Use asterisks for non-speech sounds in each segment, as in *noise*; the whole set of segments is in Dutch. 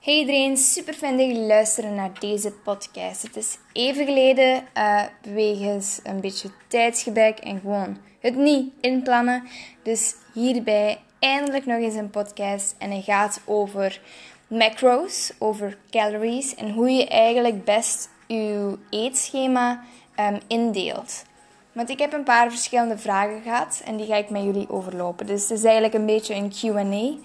Hey iedereen, super fijn dat jullie luisteren naar deze podcast. Het is even geleden, uh, wegens een beetje tijdsgebrek en gewoon het niet inplannen. Dus hierbij eindelijk nog eens een podcast en hij gaat over macros, over calories en hoe je eigenlijk best je eetschema um, indeelt. Want ik heb een paar verschillende vragen gehad en die ga ik met jullie overlopen. Dus het is eigenlijk een beetje een Q&A.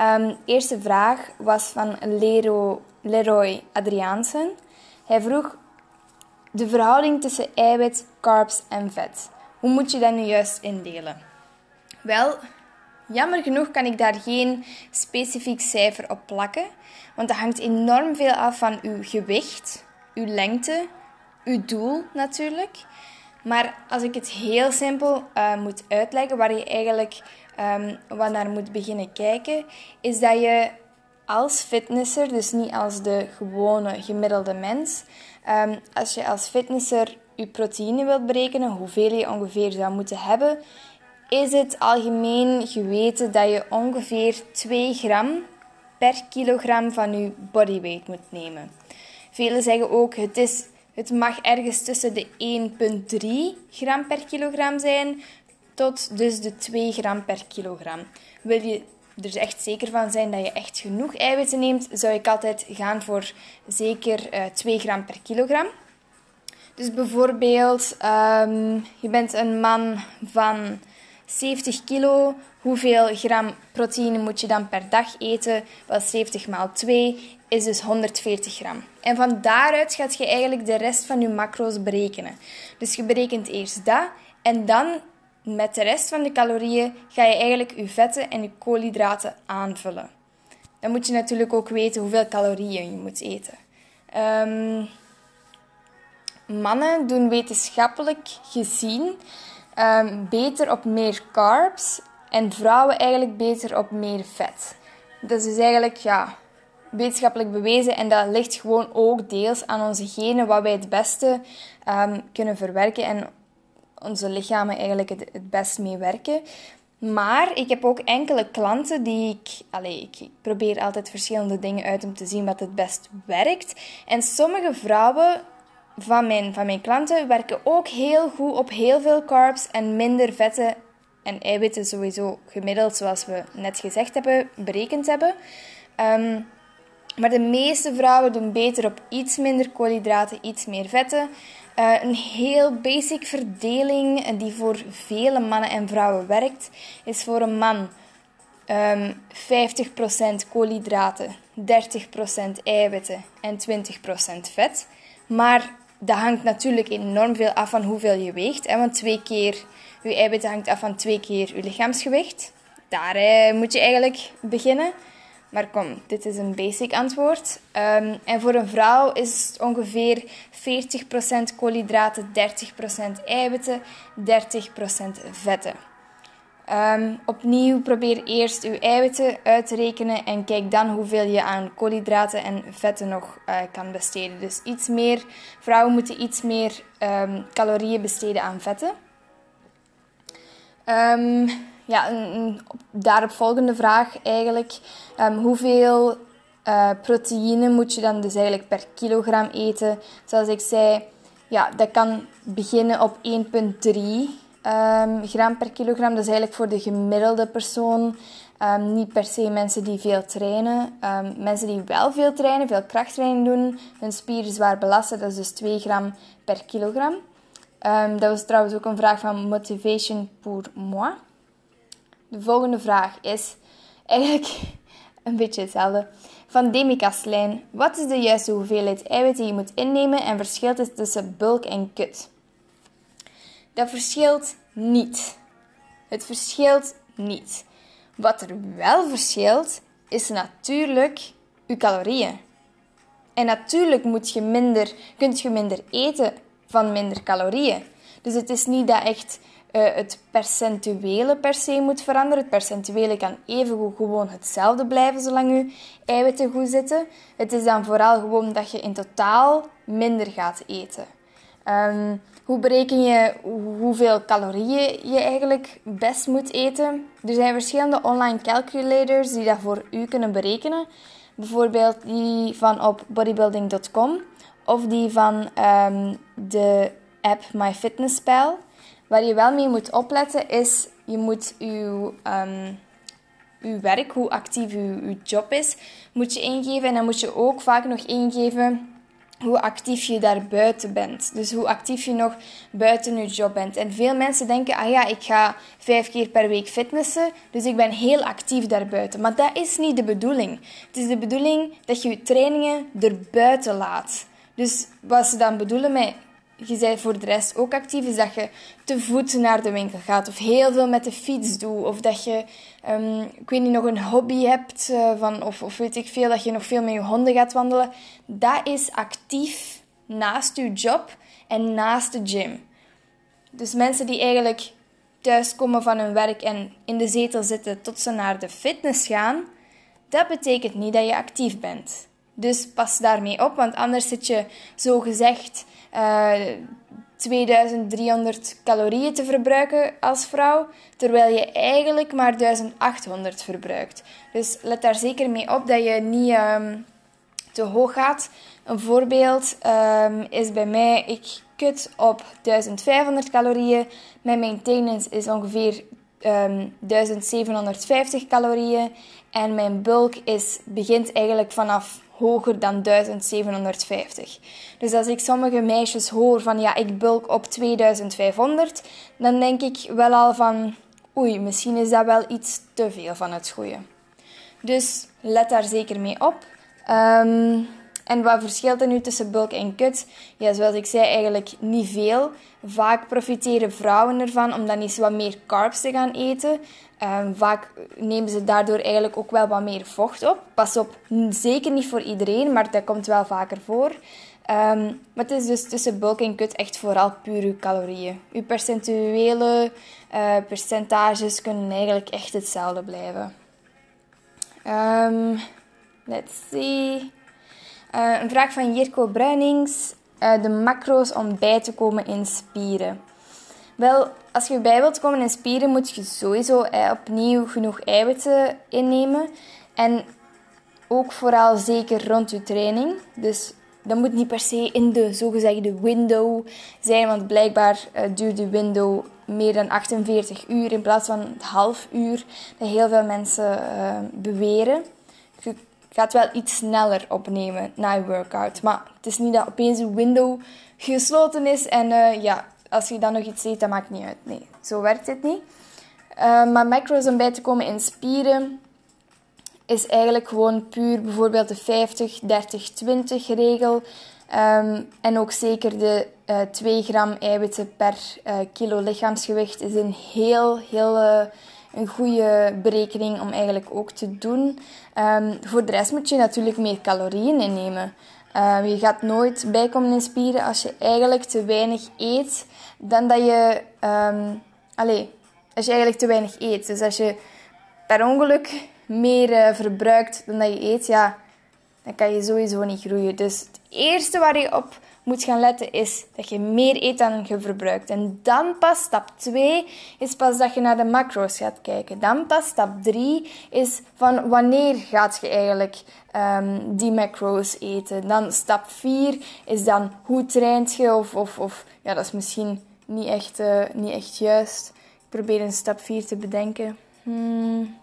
Um, eerste vraag was van Lero, Leroy Adriaansen. Hij vroeg de verhouding tussen eiwit, carbs en vet. Hoe moet je dat nu juist indelen? Wel, jammer genoeg kan ik daar geen specifiek cijfer op plakken, want dat hangt enorm veel af van uw gewicht, uw lengte, uw doel natuurlijk. Maar als ik het heel simpel uh, moet uitleggen, waar je eigenlijk um, wat naar moet beginnen kijken, is dat je als fitnesser, dus niet als de gewone gemiddelde mens, um, als je als fitnesser je proteïne wilt berekenen, hoeveel je ongeveer zou moeten hebben, is het algemeen geweten dat je ongeveer 2 gram per kilogram van je bodyweight moet nemen. Velen zeggen ook het, is, het mag ergens tussen de 1,3 gram per kilogram zijn tot dus de 2 gram per kilogram. Wil je er echt zeker van zijn dat je echt genoeg eiwitten neemt, zou ik altijd gaan voor zeker uh, eh, 2 gram per kilogram. Dus bijvoorbeeld, um, je bent een man van 70 kilo. Hoeveel gram proteïne moet je dan per dag eten? Wel 70 maal 2 is dus 140 gram. En van daaruit gaat je eigenlijk de rest van je macro's berekenen. Dus je berekent eerst dat en dan met de rest van de calorieën ga je eigenlijk je vetten en je koolhydraten aanvullen. Dan moet je natuurlijk ook weten hoeveel calorieën je moet eten. Um, mannen doen wetenschappelijk gezien um, beter op meer carbs en vrouwen eigenlijk beter op meer vet. Dat is eigenlijk ja, wetenschappelijk bewezen en dat ligt gewoon ook deels aan onze genen wat wij het beste um, kunnen verwerken en onze lichamen eigenlijk het, best mee werken. Maar ik heb ook enkele klanten die ik, allez, ik probeer altijd verschillende dingen uit om te zien wat het best werkt. En sommige vrouwen van mijn, van mijn klanten werken ook heel goed op heel veel carbs en minder vetten en eiwitten sowieso gemiddeld, zoals we net gezegd hebben, berekend hebben. Um, maar de meeste vrouwen doen beter op iets minder koolhydraten, iets meer vetten. Uh, een heel basic verdeling die voor vele mannen en vrouwen werkt, is voor een man um, ehm, 50% koolhydraten, 30% eiwitten en 20% vet. Maar dat hangt natuurlijk enorm veel af van hoeveel je weegt. Want twee keer je eiwitten hangt af van twee keer je lichaamsgewicht. Daar eh, moet je eigenlijk beginnen. Maar kom, dit is een basic antwoord. Um, en voor een vrouw is het ongeveer 40% koolhydraten, 30% eiwitten, 30% vetten. Um, opnieuw probeer eerst uw eiwitten uit te rekenen en kijk dan hoeveel je aan koolhydraten en vetten nog uh, kan besteden. Dus iets meer, vrouwen moeten iets meer um, calorieën besteden aan vetten. Um, ja, een, een daarop volgende vraag eigenlijk. hoeveel uh, proteïne moet je dan dus eigenlijk per kilogram eten? Zoals ik zei, ja, dat kan beginnen op 1,3 um, gram per kilogram. Dat is eigenlijk voor de gemiddelde persoon. Um, niet per se mensen die veel trainen. Mensen die wel veel trainen, veel krachttraining doen, hun spieren zwaar belasten. Dat is dus 2 gram per kilogram. dat was trouwens ook een vraag van Motivation pour moi. De volgende vraag is eigenlijk *laughs* een beetje hetzelfde. Van Demi Kastelijn. Wat is de juiste hoeveelheid eiwitten je moet innemen en verschilt het tussen bulk en kut? Dat verschilt niet. Het verschilt niet. Wat er wel verschilt, is natuurlijk je calorieën. En natuurlijk moet je minder, kunt je minder eten van minder calorieën. Dus het is niet dat echt uh, het percentuele per se moet veranderen. Het percentuele kan even gewoon hetzelfde blijven zolang je eiwitten goed zitten. Het is dan vooral gewoon dat je in totaal minder gaat eten. Um, hoe bereken je hoeveel calorieën je eigenlijk best moet eten? Er zijn verschillende online calculators die dat voor u kunnen berekenen. Bijvoorbeeld die van op bodybuilding.com of die van ehm, de app MyFitnessPal. Waar je wel mee moet opletten is, je moet um, uw werk, hoe actief uw, uw job is, moet je ingeven. En dan moet je ook vaak nog ingeven hoe actief je daar buiten bent. Dus hoe actief je nog buiten je job bent. En veel mensen denken, ah ja, ik ga vijf keer per week fitnessen, dus ik ben heel actief daarbuiten. Maar dat is niet de bedoeling. Het is de bedoeling dat je je trainingen erbuiten laat. Dus wat ze dan bedoelen met je bent voor de rest ook actief, is dat je te voet naar de winkel gaat. Of heel veel met de fiets doet. Of dat je, um, ik weet niet, nog een hobby hebt. Uh, van, of, of weet ik veel, dat je nog veel met je honden gaat wandelen. Dat is actief naast je job en naast de gym. Dus mensen die eigenlijk thuiskomen van hun werk en in de zetel zitten tot ze naar de fitness gaan, dat betekent niet dat je actief bent. Dus pas daarmee op, want anders zit je zo gezegd 2300 eh, calorieën te verbruiken als vrouw, terwijl je eigenlijk maar 1800 verbruikt. Dus let daar zeker mee op dat je niet um, te hoog gaat. Een voorbeeld um, is bij mij, ik kut op 1500 calorieën. Mijn maintenance is ongeveer um, ehm, 1750 calorieën. En mijn bulk is, begint eigenlijk vanaf hoger dan 1750. Dus als ik sommige meisjes hoor van ja, ik bulk op 2500, dan denk ik wel al van oei, misschien is dat wel iets te veel van het goede. Dus let daar zeker mee op. Um, en wat verschilt er nu tussen bulk en kut? Ja, zoals ik zei, eigenlijk niet veel. Vaak profiteren vrouwen ervan om dan eens wat meer carbs te gaan eten. Um, vaak nemen ze daardoor eigenlijk ook wel wat meer vocht op. Pas op, zeker niet voor iedereen, maar dat komt wel vaker voor. Um, maar het is dus tussen bulk en kut echt vooral puur uw calorieën. Uw percentuele uh, percentages kunnen eigenlijk echt hetzelfde blijven. Um, let's see. Uh, een vraag van Jirko Bruinings. Uh, de macro's om bij te komen in spieren. Wel, als je bij wilt komen in spieren, moet je sowieso eh, opnieuw genoeg eiwitten innemen. En ook vooral zeker rond je training. Dus dat moet niet per se in de zogezegde window zijn, want blijkbaar uh, duurt de window meer dan 48 uur in plaats van het half uur dat heel veel mensen beweren. Gaat wel iets sneller opnemen na je workout, maar het is niet dat opeens de window gesloten is en uh, ja, als je dan nog iets eet, dat maakt niet uit. Nee, zo werkt het niet. Uh, maar macro's om bij te komen in spieren is eigenlijk gewoon puur bijvoorbeeld de 50, 30, 20 regel. Um, en ook zeker de uh, eh, 2 gram eiwitten per kilo lichaamsgewicht is een heel, heel een goede berekening om eigenlijk ook te doen. Um, voor de rest moet je natuurlijk meer calorieën innemen. Uh, je gaat nooit bijkomen in spieren als je eigenlijk te weinig eet dan dat je... Um, als je eigenlijk te weinig eet. Dus als je per ongeluk meer uh, verbruikt dan dat je eet, ja, dan kan je sowieso niet groeien. Dus het eerste waar je op moet gaan letten is dat je meer eet dan je verbruikt. En dan pas stap 2 is pas dat je naar de macro's gaat kijken. Dan pas stap 3 is van wanneer gaat je eigenlijk um, die macro's eten. Dan stap 4 is dan hoe traint je of, of, of ja, dat is misschien niet echt, uh, niet echt juist. Ik probeer een stap 4 te bedenken. Hmm.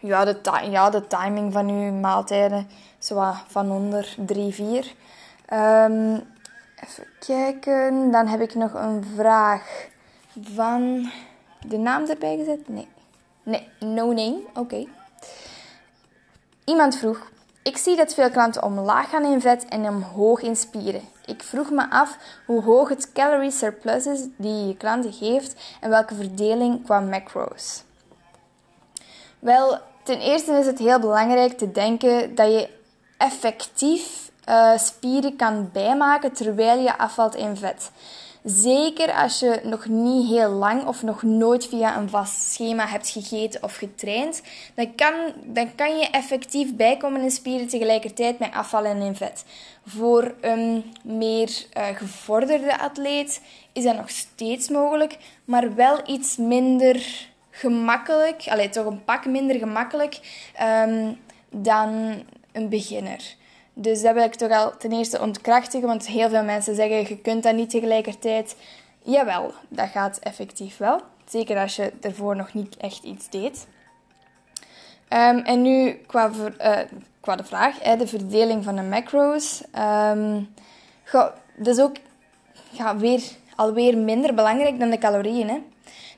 Ja, de, ja, de timing van uw maaltijden. Zo van onder 3, 4. Um, even kijken. Dan heb ik nog een vraag van de naam erbij gezet? Nee. Nee, no name. Oké. Iemand vroeg: Ik zie dat veel klanten omlaag gaan in vet en omhoog in spieren. Ik vroeg me af hoe hoog het calorie surplus is die je klanten geeft en welke verdeling qua macro's. Wel, ten eerste is het heel belangrijk te denken dat je effectief uh, spieren kan bijmaken terwijl je afvalt in vet. Zeker als je nog niet heel lang of nog nooit via een vast schema hebt gegeten of getraind, dan kan, dan kan je effectief bijkomen in spieren tegelijkertijd met afvallen in vet. Voor een meer uh, gevorderde atleet is dat nog steeds mogelijk, maar wel iets minder gemakkelijk, alleen toch een pak minder gemakkelijk um, dan een beginner. Dus dat wil ik toch al ten eerste ontkrachtigen, want heel veel mensen zeggen je kunt dat niet tegelijkertijd. Jawel, dat gaat effectief wel. Zeker als je ervoor nog niet echt iets deed. Um, en nu qua, uh, qua de vraag, hè, de verdeling van de macro's. Um, dat is ook ja, weer, alweer minder belangrijk dan de calorieën. Hè.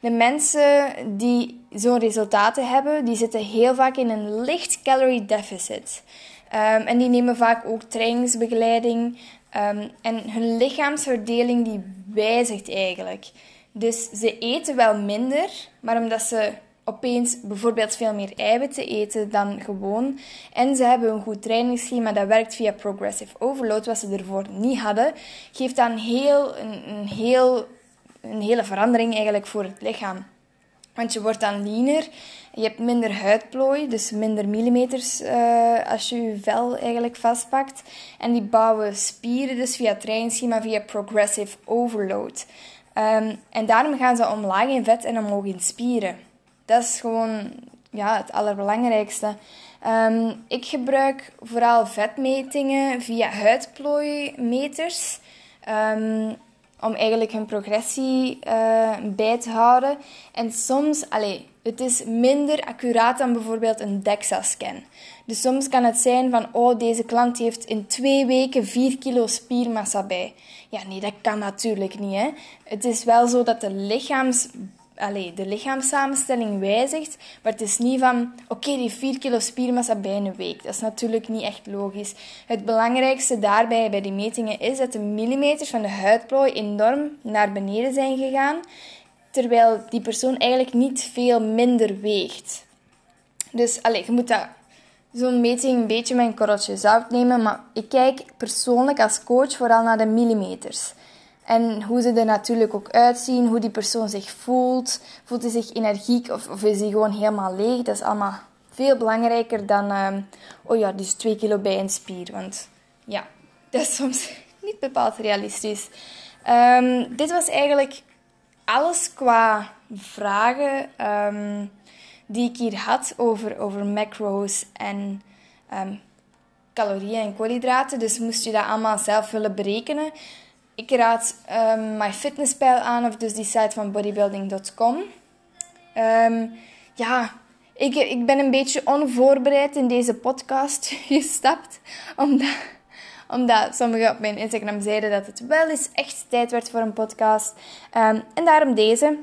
De mensen die zo'n resultaten hebben, die zitten heel vaak in een licht calorie deficit. Um, en die nemen vaak ook trainingsbegeleiding. Um, en hun lichaamsverdeling die wijzigt eigenlijk. Dus ze eten wel minder, maar omdat ze opeens bijvoorbeeld veel meer eiwitten eten dan gewoon. En ze hebben een goed trainingsschema dat werkt via progressive overload, wat ze ervoor niet hadden. Geeft dan heel, een, een, heel, een hele verandering eigenlijk voor het lichaam. Want je wordt dan leaner, je hebt minder huidplooi, dus minder millimeters uh, als je je vel eigenlijk vastpakt. En die bouwen spieren dus via trainingsschema, via progressive overload. Um, en daarom gaan ze omlaag in vet en omhoog in spieren. Dat is gewoon ja, het allerbelangrijkste. Um, ik gebruik vooral vetmetingen via huidplooimeters. Um, om eigenlijk hun progressie uh, bij te houden. En soms, allee, het is minder accuraat dan bijvoorbeeld een DEXA-scan. Dus soms kan het zijn van, oh, deze klant heeft in twee weken 4 kilo spiermassa bij. Ja, nee, dat kan natuurlijk niet. Hè? Het is wel zo dat de lichaams allee, de lichaamssamenstelling wijzigt. Maar het is niet van, oké, die 4 kilo spiermassa bij een week. Dat is natuurlijk niet echt logisch. Het belangrijkste daarbij bij die metingen is dat de millimeters van de huidplooi enorm naar beneden zijn gegaan. Terwijl die persoon eigenlijk niet veel minder weegt. Dus allee, je moet dat zo'n meting een beetje een korreltje zout nemen. Maar ik kijk persoonlijk als coach vooral naar de millimeters. En hoe ze er natuurlijk ook uitzien, hoe die persoon zich voelt. Voelt hij zich energiek of, of is hij gewoon helemaal leeg? Dat is allemaal veel belangrijker dan, uh, oh ja, dus twee kilo bij een spier. Want ja, *laughs* dat is soms niet bepaald realistisch. Um, dit was eigenlijk alles qua vragen um, die ik hier had over, over macro's en calorieën en koolhydraten. Dus moest je dat allemaal zelf willen berekenen ik raad um, MyFitnessPal aan, of dus die site van bodybuilding.com. Um, ja, ik, ik ben een beetje onvoorbereid in deze podcast *laughs* gestapt, omdat, omdat sommigen op mijn Instagram zeiden dat het wel eens echt tijd werd voor een podcast. Um, en daarom deze.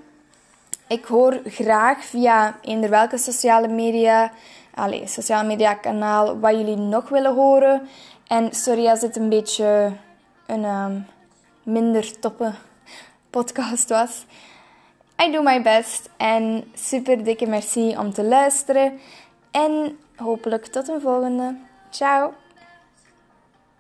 Ik hoor graag via eender welke sociale media, allez, sociale media kanaal, wat jullie nog willen horen. En sorry als het een beetje een minder toppe podcast was. I do my best en super dikke merci om te luisteren. En hopelijk tot een volgende. Ciao!